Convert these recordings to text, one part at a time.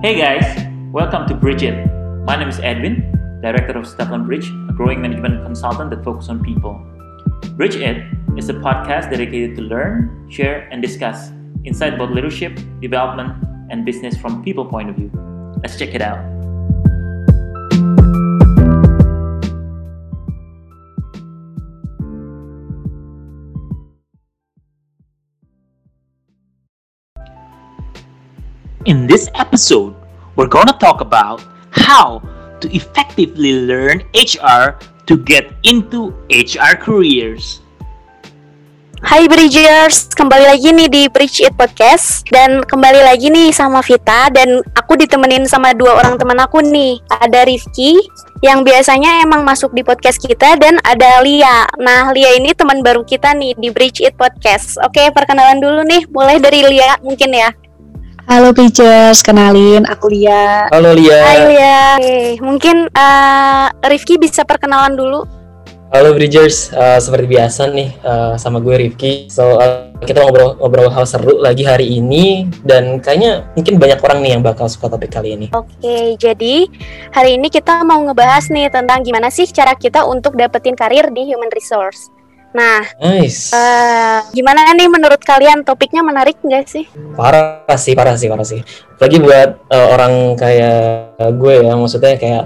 Hey guys, welcome to Bridge It. My name is Edwin, Director of Stefan Bridge, a growing management consultant that focuses on people. Bridge It is a podcast dedicated to learn, share, and discuss insight about leadership, development, and business from people point of view. Let's check it out. In this episode, we're to talk about how to effectively learn HR to get into HR careers. Hai Bridgers, kembali lagi nih di Bridge It Podcast. Dan kembali lagi nih sama Vita Dan aku ditemenin sama dua orang teman aku nih. Ada Rifki yang biasanya emang masuk di podcast kita Dan ada Lia. Nah Lia ini teman baru kita nih di Bridge It Podcast. Oke perkenalan dulu nih, mulai dari Lia mungkin ya Halo Bridgers, kenalin aku Lia. Halo Lia. Hai Lia Oke, Mungkin uh, Rifki bisa perkenalan dulu Halo Bridgers, Uh, seperti biasa nih uh, sama gue Rifki. So uh, kita ngobrol ngobrol hal seru lagi hari ini dan kayaknya mungkin banyak orang nih yang bakal suka topik kali ini. Oke, jadi hari ini kita mau ngebahas nih tentang gimana sih cara kita untuk dapetin karir di human resource. Nah, Nice. eh, gimana nih menurut kalian topiknya menarik nggak sih? Parah sih, parah sih, parah sih. Lagi buat uh, orang kayak gue ya, maksudnya kayak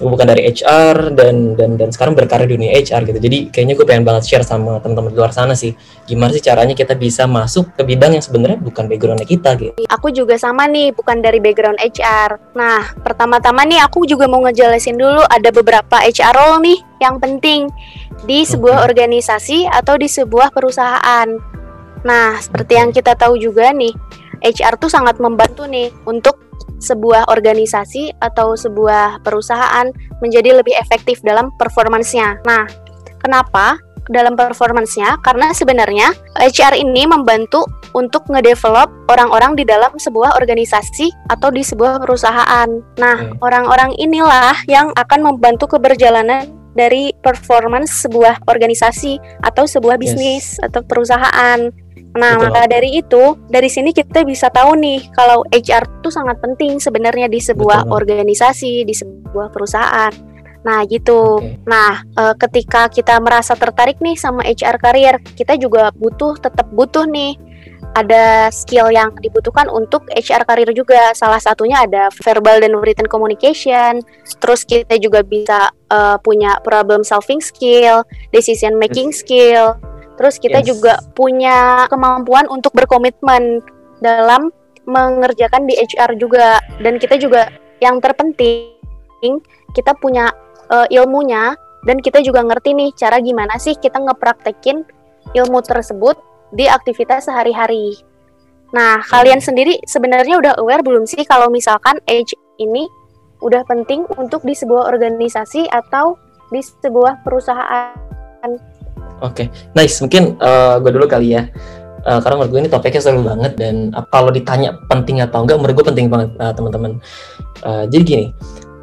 bukan dari HR dan dan dan sekarang berkarir di dunia HR gitu. Jadi kayaknya gue pengen banget share sama teman-teman di luar sana sih. Gimana sih caranya kita bisa masuk ke bidang yang sebenarnya bukan backgroundnya kita gitu. Aku juga sama nih, bukan dari background HR. Nah, pertama-tama nih aku juga mau ngejelasin dulu ada beberapa HR role nih yang penting di sebuah organisasi atau di sebuah perusahaan. Nah, seperti yang kita tahu juga nih, HR tuh sangat membantu nih untuk sebuah organisasi atau sebuah perusahaan menjadi lebih efektif dalam performance-nya. Nah, kenapa dalam performance-nya? Karena sebenarnya HR ini membantu untuk ngedevelop orang-orang di dalam sebuah organisasi atau di sebuah perusahaan. Nah, orang-orang inilah yang akan membantu keberjalanan dari performance sebuah organisasi atau sebuah Yes. bisnis atau perusahaan. Nah, Betul. maka dari itu, dari sini kita bisa tahu nih kalau HR itu sangat penting sebenarnya di sebuah Betul. organisasi, di sebuah perusahaan. Nah, gitu. Oke. Nah, eh, ketika kita merasa tertarik nih sama HR career, kita juga butuh tetap butuh nih ada skill yang dibutuhkan untuk HR career juga. Salah satunya ada verbal dan written communication. Terus kita juga bisa eh, punya problem solving skill, decision making skill. Terus kita Yes. juga punya kemampuan untuk berkomitmen dalam mengerjakan di HR juga. Dan kita juga yang terpenting kita punya eh, ilmunya dan kita juga ngerti nih cara gimana sih kita ngepraktekin ilmu tersebut di aktivitas sehari-hari. Nah, kalian sendiri sebenarnya udah aware belum sih kalau misalkan age ini udah penting untuk di sebuah organisasi atau di sebuah perusahaan? Oke, nice. Mungkin eh, gue dulu kali ya. Eh, karena menurut gue ini topiknya seru banget dan ap- kalau ditanya penting atau enggak, menurut gue penting banget eh, teman-teman. Eh, jadi gini,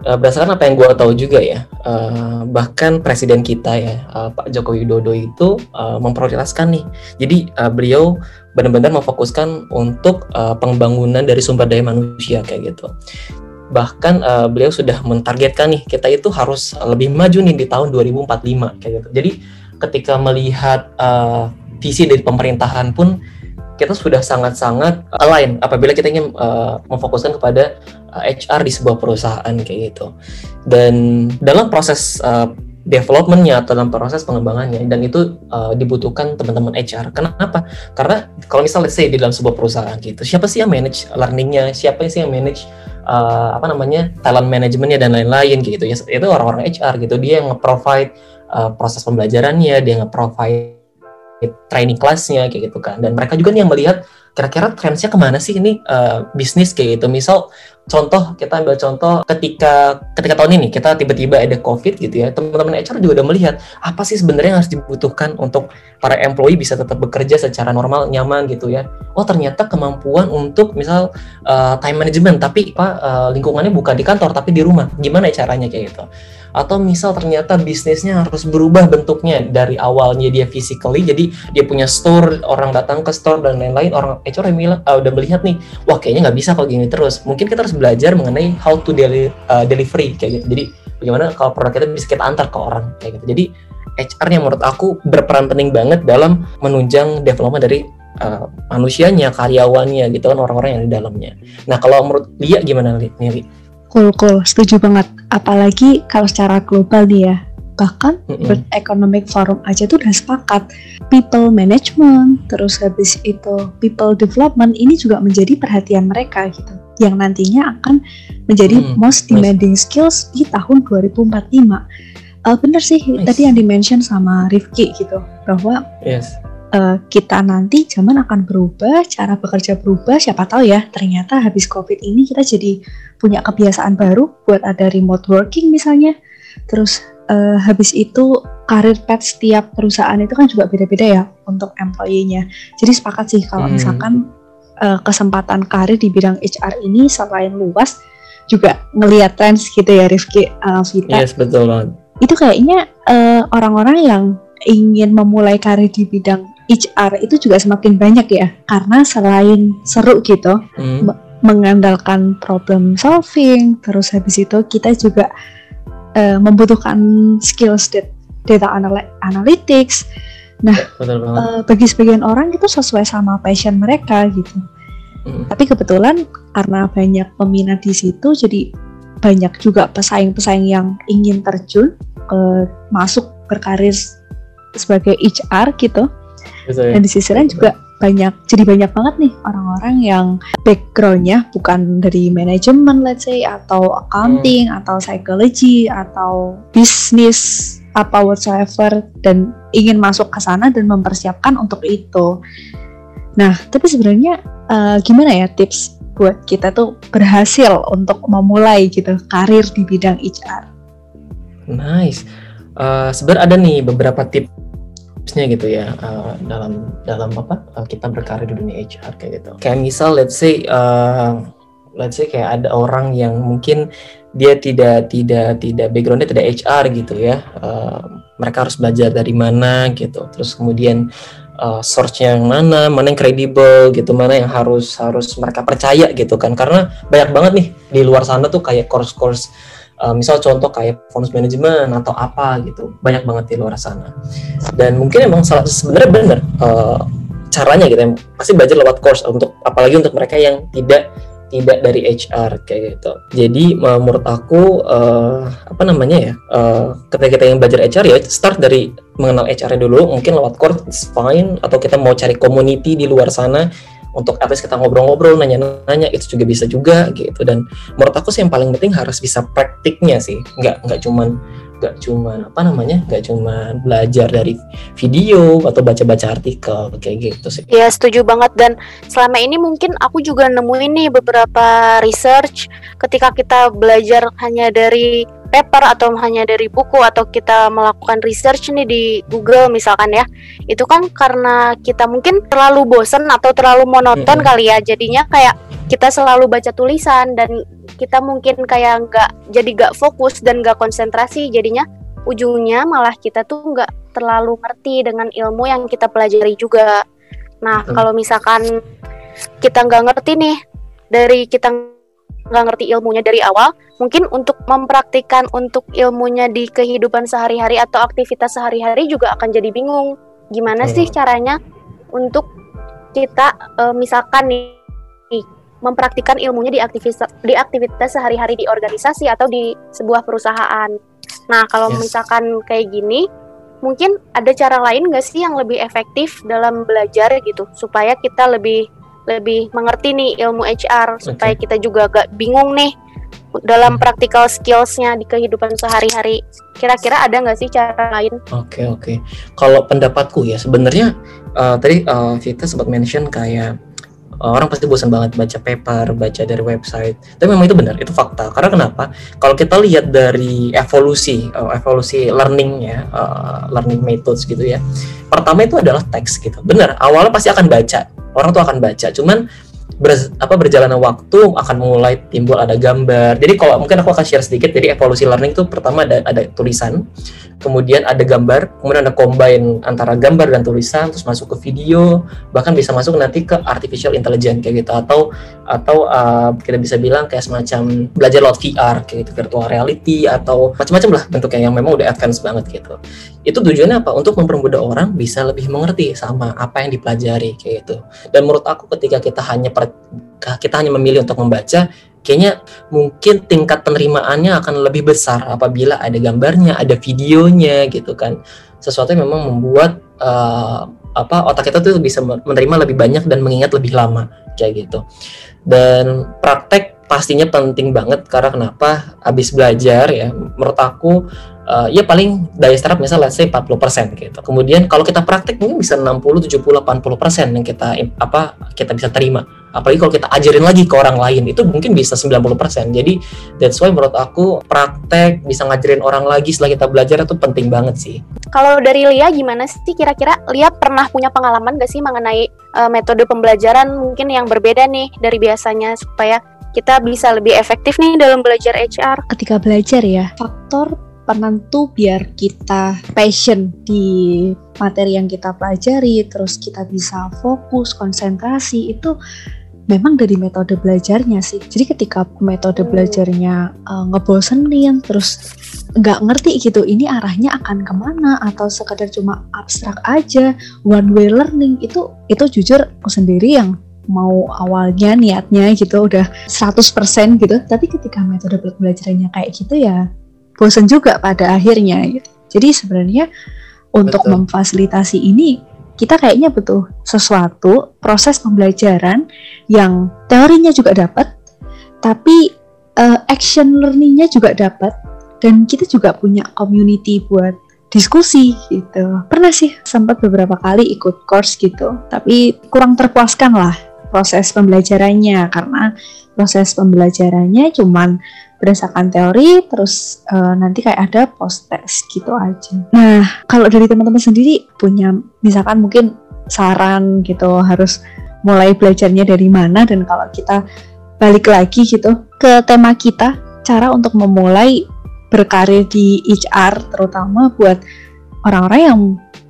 eh, berdasarkan apa yang gue tahu juga ya, eh, bahkan presiden kita ya, eh, Pak Joko Widodo itu eh, memprioritaskan nih. Jadi eh, beliau benar-benar memfokuskan untuk eh, pembangunan dari sumber daya manusia kayak gitu. Bahkan eh, beliau sudah mentargetkan nih kita itu harus lebih maju nih di tahun 2045 kayak gitu. Jadi ketika melihat uh, visi dari pemerintahan pun kita sudah sangat-sangat align apabila kita ingin uh, memfokuskan kepada uh, HR di sebuah perusahaan kayak gitu. Dan dalam proses uh, developmentnya atau dalam proses pengembangannya dan itu uh, dibutuhkan teman-teman HR. Kenapa? Karena kalau misalnya say di dalam sebuah perusahaan gitu, siapa sih yang manage learningnya, siapa sih yang manage uh, apa namanya talent manajemennya dan lain-lain gitu ya itu orang-orang HR gitu dia yang nge-provide uh, proses pembelajarannya dia nge-provide training kelasnya kayak gitu kan dan mereka juga nih yang melihat kira-kira trendsnya ke mana sih ini uh, bisnis kayak gitu? Misal contoh kita ambil contoh ketika ketika tahun ini kita tiba-tiba ada covid gitu ya teman-teman HR juga udah melihat apa sih sebenarnya yang harus dibutuhkan untuk para employee bisa tetap bekerja secara normal nyaman gitu ya? Oh ternyata kemampuan untuk misal uh, time management tapi apa uh, lingkungannya bukan di kantor tapi di rumah. Gimana caranya kayak gitu atau misal ternyata bisnisnya harus berubah bentuknya. Dari awalnya dia physically jadi dia punya store orang datang ke store dan lain-lain. Orang HR yang bilang uh, udah melihat nih wah kayaknya nggak bisa kalau gini terus. Mungkin kita harus belajar mengenai how to deli uh, delivery kayak gitu. Jadi bagaimana kalau produk kita bisa kita antar ke orang kayak gitu. Jadi HR yang menurut aku berperan penting banget dalam menunjang development dari uh, manusianya, karyawannya gitu kan orang-orang yang di dalamnya. Nah kalau menurut dia gimana nih? Cool, cool, setuju banget. Apalagi kalau secara global nih ya, bahkan mm -hmm. World Economic Forum aja tuh udah sepakat people management, terus habis itu people development ini juga menjadi perhatian mereka gitu, yang nantinya akan menjadi mm, most demanding nice. skills di tahun 2045. Uh, bener sih nice. tadi yang dimention sama Rifki gitu bahwa yes uh, kita nanti zaman akan berubah, cara bekerja berubah, siapa tahu ya ternyata habis COVID ini kita jadi punya kebiasaan baru buat ada remote working misalnya. Terus uh, habis itu karir pet setiap perusahaan itu kan juga beda-beda ya untuk employee-nya. Jadi sepakat sih kalau hmm. misalkan uh, kesempatan karir di bidang HR ini selain luas juga ngelihat trends gitu ya Rifki uh, Vita. Yes, betul banget. Itu kayaknya orang-orang uh, orang -orang yang ingin memulai karir di bidang HR itu juga semakin banyak ya karena selain seru gitu hmm. mengandalkan problem solving terus habis itu kita juga uh, membutuhkan skills data analytics nah uh, bagi sebagian orang itu sesuai sama passion mereka gitu hmm. tapi kebetulan karena banyak peminat di situ jadi banyak juga pesaing-pesaing yang ingin terjun ke masuk berkarir sebagai HR gitu Betul, ya. Dan di sisi lain juga banyak jadi banyak banget nih orang-orang yang backgroundnya bukan dari manajemen let's say atau accounting hmm. atau psychology atau bisnis apa whatsoever dan ingin masuk ke sana dan mempersiapkan untuk itu. Nah, tapi sebenarnya uh, gimana ya tips buat kita tuh berhasil untuk memulai gitu karir di bidang HR? Nice. Uh, sebenarnya ada nih beberapa tips tipsnya gitu ya uh, dalam dalam apa uh, kita berkarir di dunia HR kayak gitu. Kayak misal let's say uh, let's say kayak ada orang yang mungkin dia tidak tidak tidak backgroundnya tidak HR gitu ya. Uh, mereka harus belajar dari mana gitu. Terus kemudian uh, source-nya yang mana, mana yang kredibel gitu, mana yang harus harus mereka percaya gitu kan. Karena banyak banget nih di luar sana tuh kayak course-course uh, misal contoh kayak performance management atau apa gitu banyak banget di luar sana. Dan mungkin emang salah sebenarnya benar uh, caranya gitu ya. Pasti belajar lewat course untuk apalagi untuk mereka yang tidak tidak dari HR kayak gitu. Jadi menurut aku uh, apa namanya ya, uh, ketika kita yang belajar HR ya start dari mengenal HR dulu, mungkin lewat course it's fine. Atau kita mau cari community di luar sana untuk at least kita ngobrol-ngobrol nanya-nanya itu juga bisa juga gitu. Dan menurut aku sih yang paling penting harus bisa praktiknya sih. Nggak nggak cuman nggak cuman apa namanya nggak cuman belajar dari video atau baca-baca artikel kayak gitu sih. Ya setuju banget. Dan selama ini mungkin aku juga nemuin nih beberapa research ketika kita belajar hanya dari paper atau hanya dari buku atau kita melakukan research nih di Google misalkan ya itu kan karena kita mungkin terlalu bosen atau terlalu monoton kali ya jadinya kayak kita selalu baca tulisan dan kita mungkin kayak nggak jadi nggak fokus dan nggak konsentrasi jadinya ujungnya malah kita tuh nggak terlalu ngerti dengan ilmu yang kita pelajari juga. Nah kalau misalkan kita nggak ngerti nih dari kita nggak ngerti ilmunya dari awal, mungkin untuk mempraktikkan untuk ilmunya di kehidupan sehari-hari atau aktivitas sehari-hari juga akan jadi bingung. Gimana hmm. sih caranya untuk kita uh, misalkan nih, nih mempraktikkan ilmunya di aktivitas di aktivitas sehari-hari di organisasi atau di sebuah perusahaan. Nah, kalau yes. misalkan kayak gini, mungkin ada cara lain nggak sih yang lebih efektif dalam belajar gitu supaya kita lebih lebih mengerti nih ilmu HR supaya kita juga gak bingung nih dalam hmm. practical skillsnya di kehidupan sehari-hari. Kira-kira ada nggak sih cara lain? Oke okay, oke. Okay. Kalau pendapatku ya sebenarnya uh, tadi uh, kita sempat mention kayak uh, orang pasti bosan banget baca paper, baca dari website. Tapi memang itu benar, itu fakta. Karena kenapa? Kalau kita lihat dari evolusi, uh, evolusi learningnya, uh, learning methods gitu ya. Pertama itu adalah teks gitu. Benar, awalnya pasti akan baca orang tuh akan baca. Cuman ber, apa berjalannya waktu akan mulai timbul ada gambar. Jadi kalau mungkin aku akan share sedikit. Jadi evolusi learning itu pertama ada ada tulisan, kemudian ada gambar, kemudian ada combine antara gambar dan tulisan, terus masuk ke video, bahkan bisa masuk nanti ke artificial intelligence kayak gitu atau atau uh, kita bisa bilang kayak semacam belajar lewat VR kayak gitu virtual reality atau macam-macam lah bentuknya yang memang udah advance banget gitu. Itu tujuannya apa? Untuk mempermudah orang bisa lebih mengerti sama apa yang dipelajari kayak gitu. Dan menurut aku ketika kita hanya per, kita hanya memilih untuk membaca kayaknya mungkin tingkat penerimaannya akan lebih besar apabila ada gambarnya, ada videonya gitu kan. Sesuatu yang memang membuat uh, apa otak kita tuh bisa menerima lebih banyak dan mengingat lebih lama kayak gitu. Dan praktek pastinya penting banget karena kenapa habis belajar ya menurut aku uh, ya paling daya serap misalnya let's say 40% gitu. Kemudian kalau kita praktek mungkin bisa 60, 70, 80% yang kita apa kita bisa terima. Apalagi kalau kita ajarin lagi ke orang lain itu mungkin bisa 90%. Jadi that's why menurut aku praktek bisa ngajarin orang lagi setelah kita belajar itu penting banget sih. Kalau dari Lia gimana sih kira-kira Lia pernah punya pengalaman gak sih mengenai uh, metode pembelajaran mungkin yang berbeda nih dari biasanya supaya kita bisa lebih efektif nih dalam belajar HR? Ketika belajar ya, faktor penentu biar kita passion di materi yang kita pelajari, terus kita bisa fokus, konsentrasi itu memang dari metode belajarnya sih. Jadi ketika metode hmm. belajarnya uh, ngebosenin, terus nggak ngerti gitu, ini arahnya akan ke mana atau sekedar cuma abstrak aja, one way learning itu itu jujur aku sendiri yang mau awalnya niatnya gitu udah 100% gitu, tapi ketika metode belajarnya kayak gitu ya bosan juga pada akhirnya gitu. Jadi sebenarnya untuk Betul. memfasilitasi ini kita kayaknya butuh sesuatu proses pembelajaran yang teorinya juga dapat, tapi uh, action learningnya juga dapat, dan kita juga punya community buat diskusi gitu. Pernah sih sempat beberapa kali ikut course gitu, tapi kurang terpuaskan lah proses pembelajarannya karena proses pembelajarannya cuman berdasarkan teori terus uh, nanti kayak ada post test gitu aja. Nah, kalau dari teman-teman sendiri punya misalkan mungkin saran gitu harus mulai belajarnya dari mana dan kalau kita balik lagi gitu ke tema kita cara untuk memulai berkarir di HR terutama buat orang-orang yang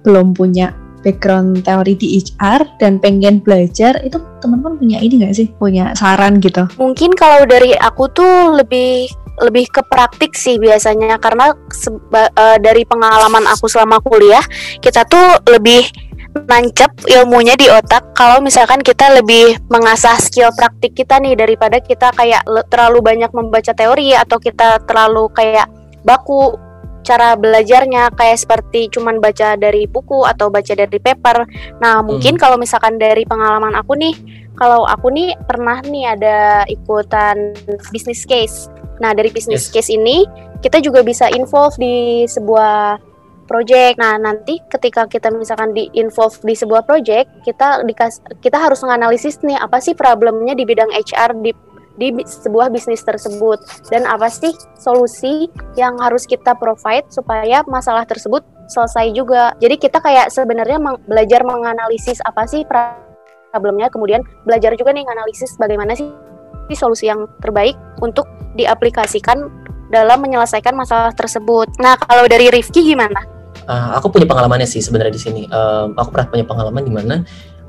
belum punya background teori di HR dan pengen belajar itu teman-teman punya ini nggak sih? Punya saran gitu? Mungkin kalau dari aku tuh lebih lebih ke praktik sih biasanya. Karena seba, uh, dari pengalaman aku selama kuliah kita tuh lebih nancep ilmunya di otak. Kalau misalkan kita lebih mengasah skill praktik kita nih daripada kita kayak terlalu banyak membaca teori atau kita terlalu kayak baku cara belajarnya kayak seperti cuman baca dari buku atau baca dari paper. Nah, mungkin hmm. kalau misalkan dari pengalaman aku nih, kalau aku nih pernah nih ada ikutan business case. Nah, dari business yes. case ini kita juga bisa involve di sebuah project. Nah, nanti ketika kita misalkan di involve di sebuah project, kita dikas kita harus menganalisis nih apa sih problemnya di bidang HR di di sebuah bisnis tersebut dan apa sih solusi yang harus kita provide supaya masalah tersebut selesai juga. Jadi kita kayak sebenarnya meng belajar menganalisis apa sih problemnya, kemudian belajar juga nih menganalisis bagaimana sih solusi yang terbaik untuk diaplikasikan dalam menyelesaikan masalah tersebut. Nah, kalau dari Rifki gimana? Uh, aku punya pengalamannya sih sebenarnya di sini. Uh, aku pernah punya pengalaman di mana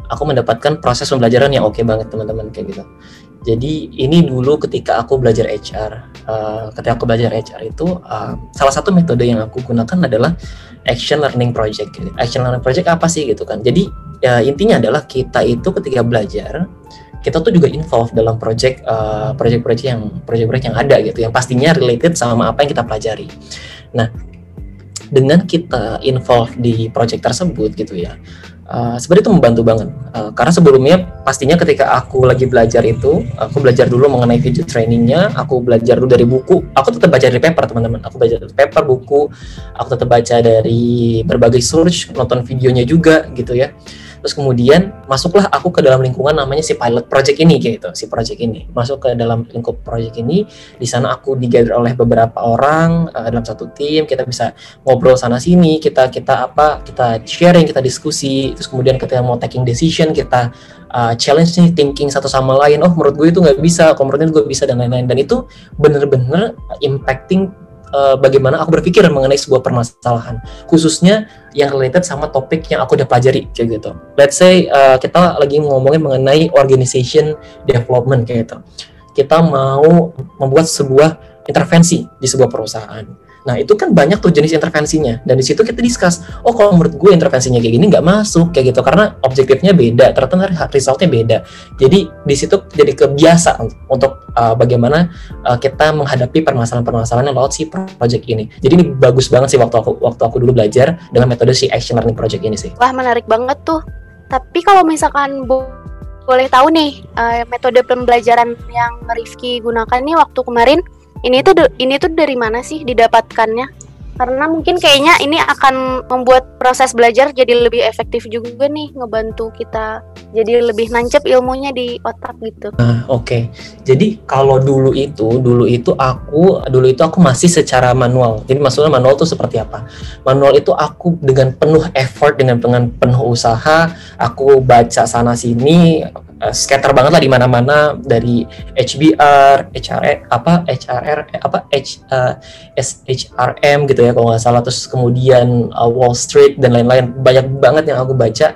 aku mendapatkan proses pembelajaran yang oke okay banget teman-teman kayak gitu. Jadi ini dulu ketika aku belajar HR, uh, eh, ketika aku belajar HR itu uh, salah satu metode yang aku gunakan adalah action learning project. Gitu. Action learning project apa sih gitu kan? Jadi ya, intinya adalah kita itu ketika belajar kita tuh juga involve dalam project uh, project-project yang project-project yang ada gitu, yang pastinya related sama apa yang kita pelajari. Nah, dengan kita involve di project tersebut gitu ya, uh, sebenarnya itu membantu banget. Uh, karena sebelumnya pastinya ketika aku lagi belajar itu aku belajar dulu mengenai video trainingnya aku belajar dulu dari buku. Aku tetap baca dari paper teman-teman. Aku baca dari paper buku. Aku tetap baca dari berbagai search nonton videonya juga gitu ya terus kemudian masuklah aku ke dalam lingkungan namanya si pilot project ini gitu. Si project ini. Masuk ke dalam lingkup project ini. Di sana aku digather oleh beberapa orang uh, dalam satu tim. Kita bisa ngobrol sana sini kita kita apa kita sharing kita diskusi. Terus kemudian kita mau taking decision kita uh, challenge nih thinking satu sama lain. Oh menurut gue itu nggak bisa. Kalau menurut gue bisa dan lain-lain. Dan itu bener-bener impacting uh, bagaimana aku berpikir mengenai sebuah permasalahan, khususnya yang related sama topik yang aku udah pelajari kayak gitu. Let's say uh, kita lagi ngomongin mengenai organization development kayak gitu. Kita mau membuat sebuah intervensi di sebuah perusahaan Nah itu kan banyak tuh jenis intervensinya dan di situ kita discuss. Oh kalau menurut gue intervensinya kayak gini nggak masuk kayak gitu karena objektifnya beda, ternyata resultnya beda. Jadi di situ jadi kebiasa untuk uh, bagaimana uh, kita menghadapi permasalahan-permasalahan yang lewat si project ini. Jadi ini bagus banget sih waktu aku waktu aku dulu belajar dengan metode si action learning project ini sih. Wah menarik banget tuh. Tapi kalau misalkan bu boleh tahu nih uh, metode pembelajaran yang Rifki gunakan nih waktu kemarin ini tuh ini tuh dari mana sih didapatkannya? Karena mungkin kayaknya ini akan membuat proses belajar jadi lebih efektif juga nih ngebantu kita jadi lebih nancep ilmunya di otak gitu. Nah, oke. Okay. Jadi kalau dulu itu, dulu itu aku dulu itu aku masih secara manual. Jadi maksudnya manual itu seperti apa? Manual itu aku dengan penuh effort dengan dengan penuh usaha, aku baca sana sini, uh, scatter banget lah di mana-mana dari HBR, HRE apa? HRR eh, apa? H uh, eh, SHRM gitu ya kalau nggak salah. Terus kemudian uh, Wall Street dan lain-lain. Banyak banget yang aku baca.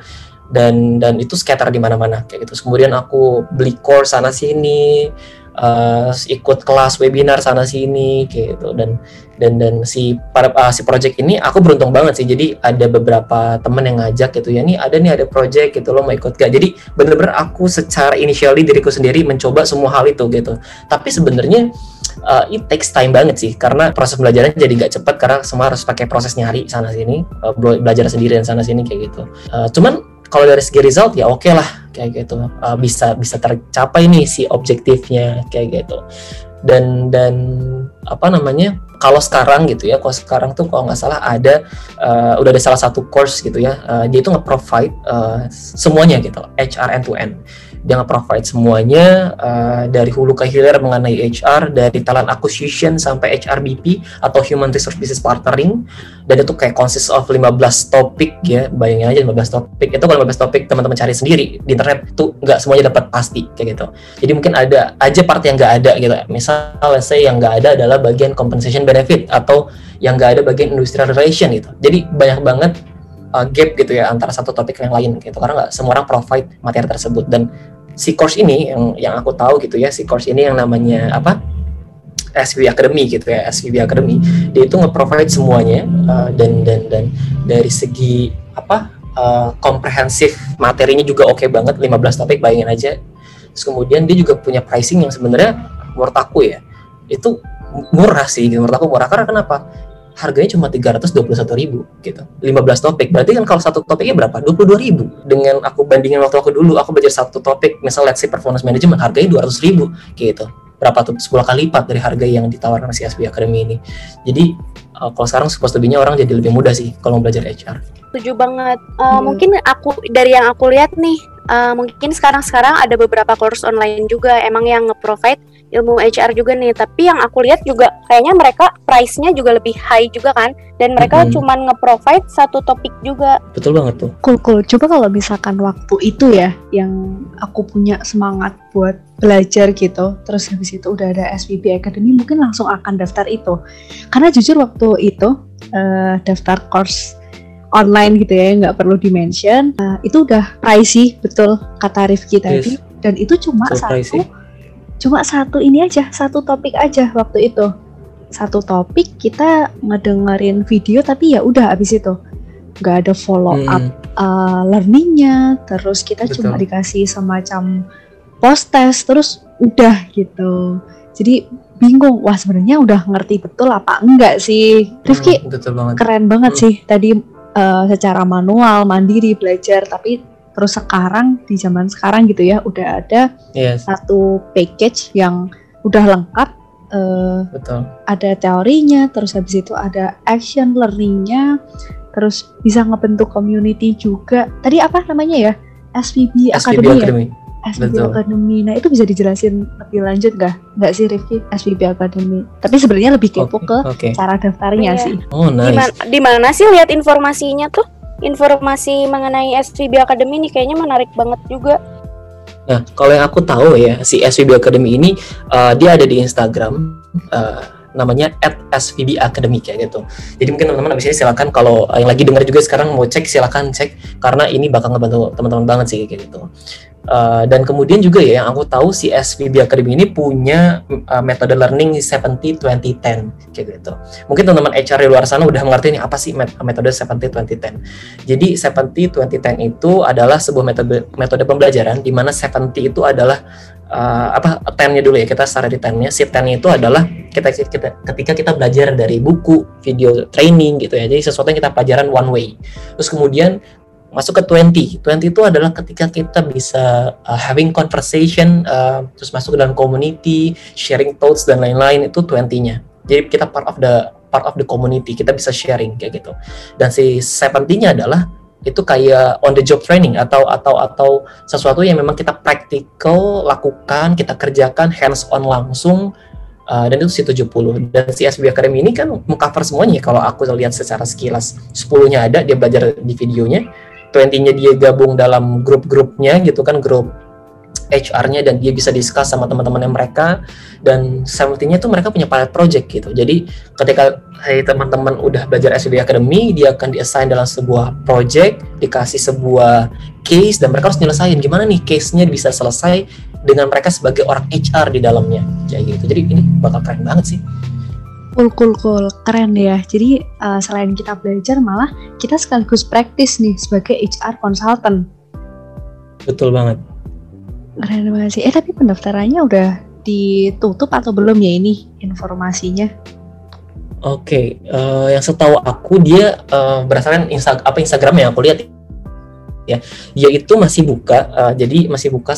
Dan dan itu scatter di mana-mana kayak gitu. Terus kemudian aku beli course sana sini uh, ikut kelas webinar sana sini gitu. Dan dan dan si para uh, si project ini aku beruntung banget sih. Jadi ada beberapa temen yang ngajak gitu ya nih ada nih ada project gitu lo mau ikut gak jadi bener-bener aku secara initially diriku sendiri mencoba semua hal itu gitu. Tapi sebenarnya uh, it takes time banget sih karena proses belajarnya jadi gak cepat karena semua harus pakai proses nyari sana sini uh, belajar sendiri dan sana sini kayak gitu. Uh, cuman kalau dari segi result ya oke okay lah kayak gitu. Uh, bisa bisa tercapai nih si objektifnya kayak gitu. Dan dan apa namanya kalau sekarang gitu ya kalau sekarang tuh kalau nggak salah ada uh, udah ada salah satu course gitu ya uh, dia itu nge-provide uh, semuanya gitu HR end to end dia nge-provide semuanya uh, dari hulu ke hilir mengenai HR dari talent acquisition sampai HRBP atau human resource business partnering. Dan itu kayak consist of 15 topik ya bayangin aja 15 topik itu kalau 15 topik teman-teman cari sendiri di internet tuh nggak semuanya dapat pasti kayak gitu. Jadi mungkin ada aja part yang nggak ada gitu. Misal let's yang nggak ada adalah bagian compensation benefit atau yang nggak ada bagian industrial relation gitu. Jadi banyak banget uh, gap gitu ya antara satu topik yang lain gitu. Karena nggak semua orang provide materi tersebut. Dan si course ini yang yang aku tahu gitu ya si course ini yang namanya apa? SVB Academy gitu ya SVB Academy. Dia itu nge-provide semuanya uh, dan dan dan dari segi apa uh, komprehensif materinya juga oke okay banget 15 topik bayangin aja. Terus kemudian dia juga punya pricing yang sebenarnya menurut aku ya itu murah sih menurut aku murah. Karena kenapa harganya cuma 321 ribu gitu. 15 topik. Berarti kan kalau satu topiknya berapa? 22 ribu. Dengan aku bandingin waktu aku dulu aku belajar satu topik misal let's say performance management harganya 200 ribu gitu. Berapa tuh? 10 kali lipat dari harga yang ditawarkan si SB Academy ini. Jadi uh, kalau sekarang supposed to orang jadi lebih mudah sih kalau belajar HR setuju banget. Uh, hmm. mungkin aku dari yang aku lihat nih uh, mungkin sekarang-sekarang ada beberapa course online juga emang yang nge-provide ilmu HR juga nih. Tapi yang aku lihat juga kayaknya mereka price-nya juga lebih high juga kan? Dan mereka mm-hmm. cuman nge-provide satu topik juga. Betul banget tuh. Cool cool. Coba kalau misalkan waktu itu ya yang aku punya semangat buat belajar gitu terus habis itu udah ada SPB Academy mungkin langsung akan daftar itu. Karena jujur waktu itu uh, daftar course online gitu ya nggak perlu dimention. Uh, itu udah pricey betul kata Rifki tadi. Yes. dan itu cuma so satu pricey. cuma satu ini aja satu topik aja waktu itu. Satu topik kita ngedengerin video tapi ya udah abis itu. Nggak ada follow up hmm. uh, learningnya. Terus kita Betul. cuma dikasih semacam post test terus udah gitu. Jadi bingung wah sebenarnya udah ngerti betul apa enggak sih? Rifki hmm, keren banget hmm. sih. Tadi uh, secara manual mandiri belajar tapi terus sekarang di zaman sekarang gitu ya udah ada yes. satu package yang udah lengkap uh, Betul. ada teorinya terus habis itu ada action learningnya terus bisa ngebentuk community juga. Tadi apa namanya ya? SVB, SVB Academy, Academy. ya? SVB Academy. Nah itu bisa dijelasin lebih lanjut nggak? Nggak sih Rifki? SVB Academy. Tapi sebenarnya lebih kepo Oke, ke oke. cara daftarnya Iya. sih. Oh, Di nice. mana, di mana sih lihat informasinya tuh? Informasi mengenai SVB Academy ini kayaknya menarik banget juga. Nah, kalau yang aku tahu ya, si SVB Academy ini uh, dia ada di Instagram uh, namanya @svb academy kayak gitu. Jadi mungkin teman-teman abis ini silakan kalau yang lagi dengar juga sekarang mau cek silakan cek karena ini bakal ngebantu teman-teman banget sih kayak gitu. Uh, dan kemudian juga ya yang aku tahu si SVB Academy ini punya uh, metode learning 70-20-10 kayak gitu. Mungkin teman-teman HR di luar sana udah mengerti nih apa sih met- metode 70-20-10. Jadi 70-20-10 itu adalah sebuah metode metode pembelajaran di mana 70 itu adalah uh, apa 10-nya dulu ya kita start di 10-nya. Si 10-nya itu adalah kita, kita ketika kita belajar dari buku, video training gitu ya. Jadi sesuatu yang kita pelajaran one way. Terus kemudian masuk ke 20. 20 itu adalah ketika kita bisa uh, having conversation uh, terus masuk ke dalam community, sharing thoughts dan lain-lain itu 20-nya. Jadi kita part of the part of the community, kita bisa sharing kayak gitu. Dan si 70-nya adalah itu kayak on the job training atau atau atau sesuatu yang memang kita practical lakukan, kita kerjakan hands on langsung uh, dan itu si 70 dan si SB Academy ini kan mengcover semuanya kalau aku lihat secara sekilas 10-nya ada dia belajar di videonya 20-nya dia gabung dalam grup-grupnya gitu kan grup HR-nya dan dia bisa discuss sama teman-temannya mereka dan 70-nya itu mereka punya pilot project gitu. Jadi ketika hey, teman-teman udah belajar SBB Academy, dia akan di-assign dalam sebuah project, dikasih sebuah case dan mereka harus nyelesain gimana nih case-nya bisa selesai dengan mereka sebagai orang HR di dalamnya kayak gitu. Jadi ini bakal keren banget sih. Cool, cool, cool. Keren ya. Jadi uh, selain kita belajar, malah kita sekaligus praktis nih sebagai HR consultant. Betul banget. Keren banget sih. Eh tapi pendaftarannya udah ditutup atau belum ya ini informasinya? Oke, eh, yang setahu aku dia eh, berdasarkan insta apa Instagram yang aku lihat ya, dia itu masih buka, eh, jadi masih buka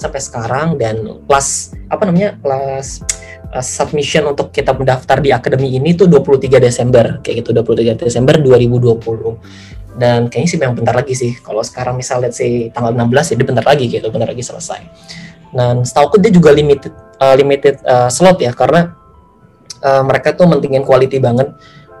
sampai sekarang dan plus apa namanya plus eh, submission untuk kita mendaftar di akademi ini tuh 23 Desember. Kayak gitu 23 Desember 2020 dan kayaknya sih memang bentar lagi sih. Kalau sekarang misal let's say tanggal 16 jadi bentar lagi gitu bentar lagi selesai. Dan setahu dia juga limited eh, limited eh, slot ya karena uh, mereka tuh mentingin quality banget.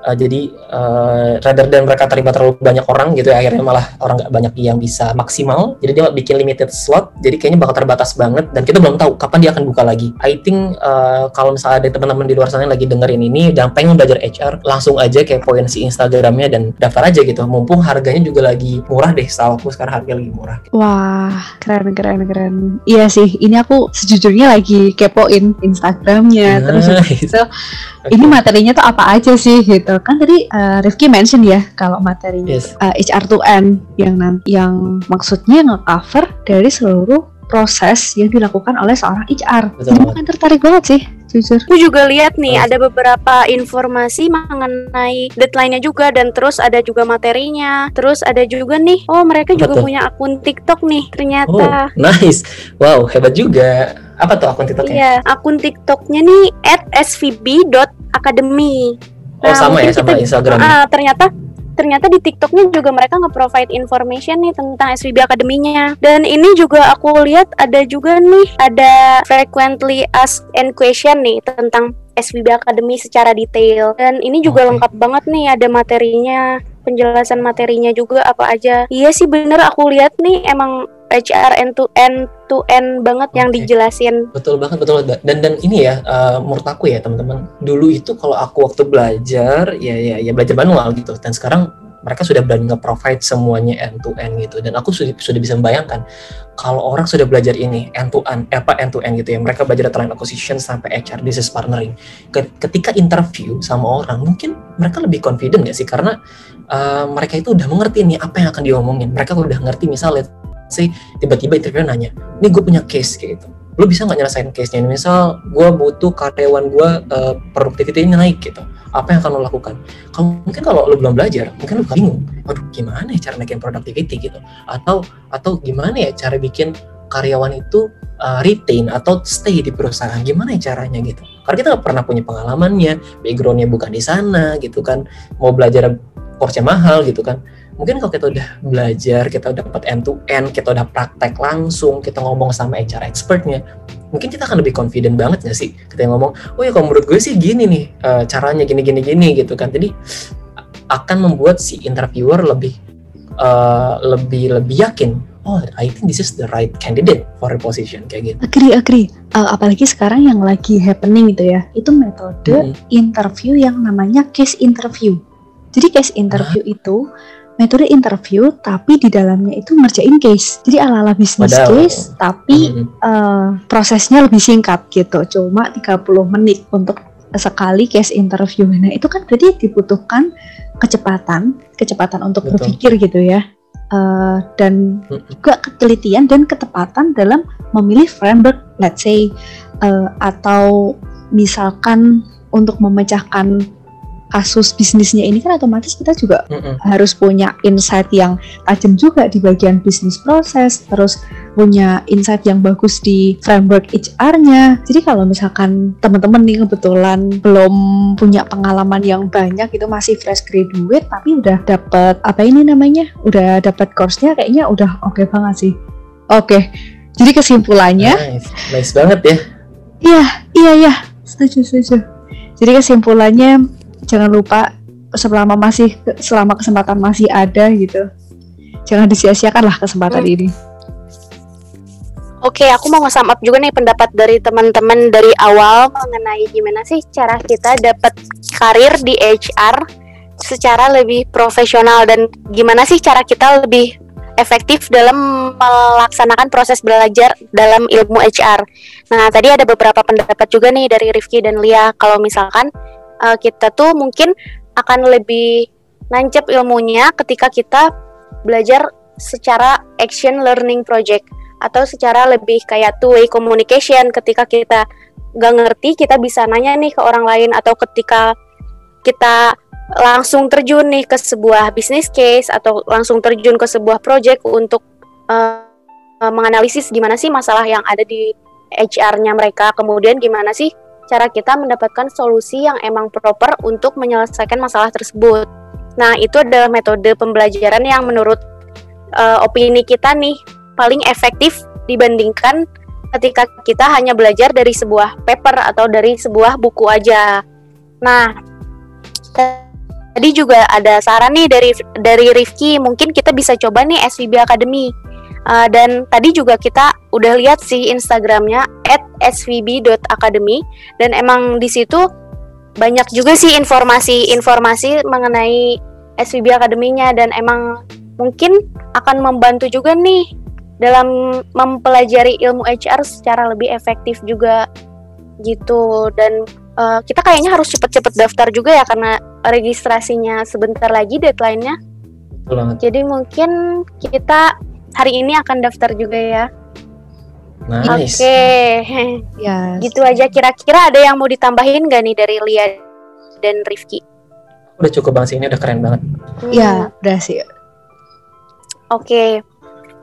Uh, jadi uh, rather than mereka terima terlalu banyak orang gitu ya, akhirnya malah orang nggak banyak yang bisa maksimal. Jadi dia bikin limited slot. Jadi kayaknya bakal terbatas banget dan kita belum tahu kapan dia akan buka lagi. I think uh, kalau misalnya ada teman-teman di luar sana yang lagi dengerin ini dan pengen belajar HR, langsung aja kayak poin si Instagramnya dan daftar aja gitu. Mumpung harganya juga lagi murah deh. Setahu aku sekarang harga lagi murah. Wah, keren, keren, keren. Iya sih, ini aku sejujurnya lagi kepoin Instagramnya. Terus Nice. itu, ini materinya tuh apa aja sih gitu. Kan tadi uh, Rifki mention ya kalau materinya Yes. uh, HR2N yang nanti yang maksudnya nge-cover dari seluruh proses yang dilakukan oleh seorang HR. Betul Jadi makin tertarik banget sih, jujur. Aku juga lihat nih Oh. ada beberapa informasi mengenai deadline-nya juga dan terus ada juga materinya. Terus ada juga nih, oh mereka Apa juga punya akun TikTok nih Oh, ternyata. nice. Wow, hebat juga. Apa tuh akun TikToknya? Iya, akun TikToknya nih @svb.academy. Oh, sama ya sama kita- Instagram. Ah, ternyata ternyata di TikToknya juga mereka nge-provide information nih tentang SVB Akademinya. Dan ini juga aku lihat ada juga nih ada frequently asked and question nih tentang SVB Academy secara detail. Dan ini juga Oke. lengkap banget nih ada materinya, penjelasan materinya juga apa aja. Iya sih bener aku lihat nih emang HR end to end to end banget yang Oke. dijelasin. Betul banget, betul banget. Dan dan ini ya, eh, menurut aku ya teman-teman, dulu itu kalau aku waktu belajar, ya ya ya belajar manual gitu. Dan sekarang mereka sudah berani nge-provide semuanya end to end gitu. Dan aku sudah sudah bisa membayangkan kalau orang sudah belajar ini end to end, eh, apa end to end gitu ya. Mereka belajar talent acquisition sampai HR business partnering. Ke- Ketika interview sama orang, mungkin mereka lebih confident gak sih? Karena eh, mereka itu udah mengerti nih apa yang akan diomongin. Mereka udah ngerti misalnya, say tiba-tiba interview nanya, ini gue punya case kayak gitu lu bisa nggak nyelesain case-nya misal gue butuh karyawan gue uh, productivity-nya naik gitu. Apa yang akan lo lakukan? Mungkin kalau lo belum belajar mungkin lo bingung. Waduh gimana ya cara naikin productivity gitu? Atau atau gimana ya cara bikin karyawan itu uh, retain atau stay di perusahaan? Gimana ya caranya gitu? Karena kita nggak pernah punya pengalamannya backgroundnya bukan di sana gitu kan. Mau belajar course-nya mahal gitu kan mungkin kalau kita udah belajar kita udah dapat end to end kita udah praktek langsung kita ngomong sama HR expertnya mungkin kita akan lebih confident banget gak sih kita ngomong oh ya kalau menurut gue sih gini nih uh, caranya gini gini gini gitu kan jadi akan membuat si interviewer lebih uh, lebih lebih yakin oh I think this is the right candidate for a position kayak gitu. Agree, agree. Uh, apalagi sekarang yang lagi happening gitu ya, itu metode -hmm. interview yang namanya case interview. Jadi case interview ah. itu metode interview tapi di dalamnya itu ngerjain case. Jadi ala-ala bisnis case tapi -hmm. uh, prosesnya lebih singkat gitu. Cuma 30 menit untuk sekali case interview. Nah, itu kan berarti dibutuhkan kecepatan, kecepatan untuk Betul. berpikir gitu ya uh, dan juga ketelitian dan ketepatan dalam memilih framework, let's say uh, atau misalkan untuk memecahkan kasus bisnisnya ini kan otomatis kita juga mm harus punya insight yang tajam juga di bagian bisnis proses, terus punya insight yang bagus di framework HR-nya. Jadi kalau misalkan teman-teman nih kebetulan belum punya pengalaman yang banyak itu masih fresh graduate tapi udah dapat apa ini namanya? Udah dapat course-nya kayaknya udah oke okay banget sih. Oke. Okay. Jadi kesimpulannya nice, nice banget ya. Iya, iya iya, setuju setuju. Jadi kesimpulannya jangan lupa selama masih selama kesempatan masih ada gitu jangan disia-siakan lah kesempatan hmm. ini Oke, aku mau nge-sum up juga nih pendapat dari teman-teman dari awal mengenai gimana sih cara kita dapat karir di HR secara lebih profesional dan gimana sih cara kita lebih efektif dalam melaksanakan proses belajar dalam ilmu HR. Nah, tadi ada beberapa pendapat juga nih dari Rifki dan Lia kalau misalkan uh, kita tuh mungkin akan lebih nancep ilmunya ketika kita belajar secara action learning project atau secara lebih kayak two way communication. Ketika kita gak ngerti kita bisa nanya nih ke orang lain atau ketika kita langsung terjun nih ke sebuah business case atau langsung terjun ke sebuah project untuk uh, menganalisis gimana sih masalah yang ada di HR-nya mereka. Kemudian gimana sih cara kita mendapatkan solusi yang emang proper untuk menyelesaikan masalah tersebut. Nah, itu adalah metode pembelajaran yang menurut uh, opini kita nih paling efektif dibandingkan ketika kita hanya belajar dari sebuah paper atau dari sebuah buku aja. Nah, tadi juga ada saran nih dari dari Rifki, mungkin kita bisa coba nih SVB Academy Uh, dan tadi juga kita udah lihat sih Instagramnya @svb.academy dan emang di situ banyak juga sih informasi-informasi mengenai SVB Akademinya dan emang mungkin akan membantu juga nih dalam mempelajari ilmu HR secara lebih efektif juga gitu dan uh, kita kayaknya harus cepet-cepet daftar juga ya karena registrasinya sebentar lagi deadline-nya. Jadi mungkin kita hari ini akan daftar juga ya. Nice. Oke. Okay. Yes. Gitu aja kira-kira ada yang mau ditambahin gak nih dari Lia dan Rifki? Udah cukup banget sih ini udah keren banget. Hmm. Ya, udah sih. Oke. Okay.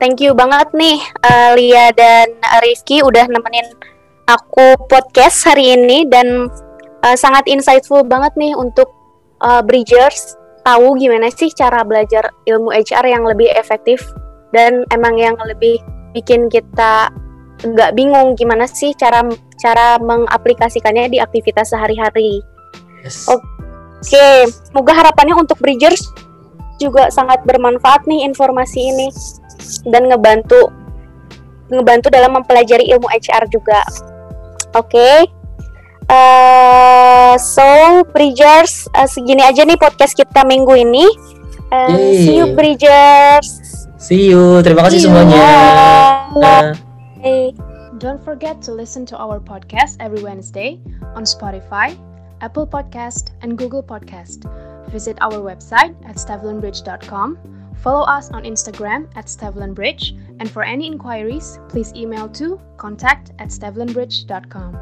Thank you banget nih uh, Lia dan Rifki udah nemenin aku podcast hari ini dan uh, sangat insightful banget nih untuk uh, bridgers tahu gimana sih cara belajar ilmu HR yang lebih efektif dan emang yang lebih bikin kita nggak bingung gimana sih cara cara mengaplikasikannya di aktivitas sehari-hari. Yes. Oke, okay. semoga harapannya untuk Bridgers juga sangat bermanfaat nih informasi ini dan ngebantu ngebantu dalam mempelajari ilmu HR juga. Oke. Okay. Uh, so Bridgers uh, segini aja nih podcast kita minggu ini. Uh, see you Bridgers. See you. Terima kasih semuanya. Hey. Don't forget to listen to our podcast every Wednesday on Spotify, Apple Podcast, and Google Podcast. Visit our website at stevlinbridge.com. Follow us on Instagram at stevlinbridge. And for any inquiries, please email to contact at stevlinbridge.com.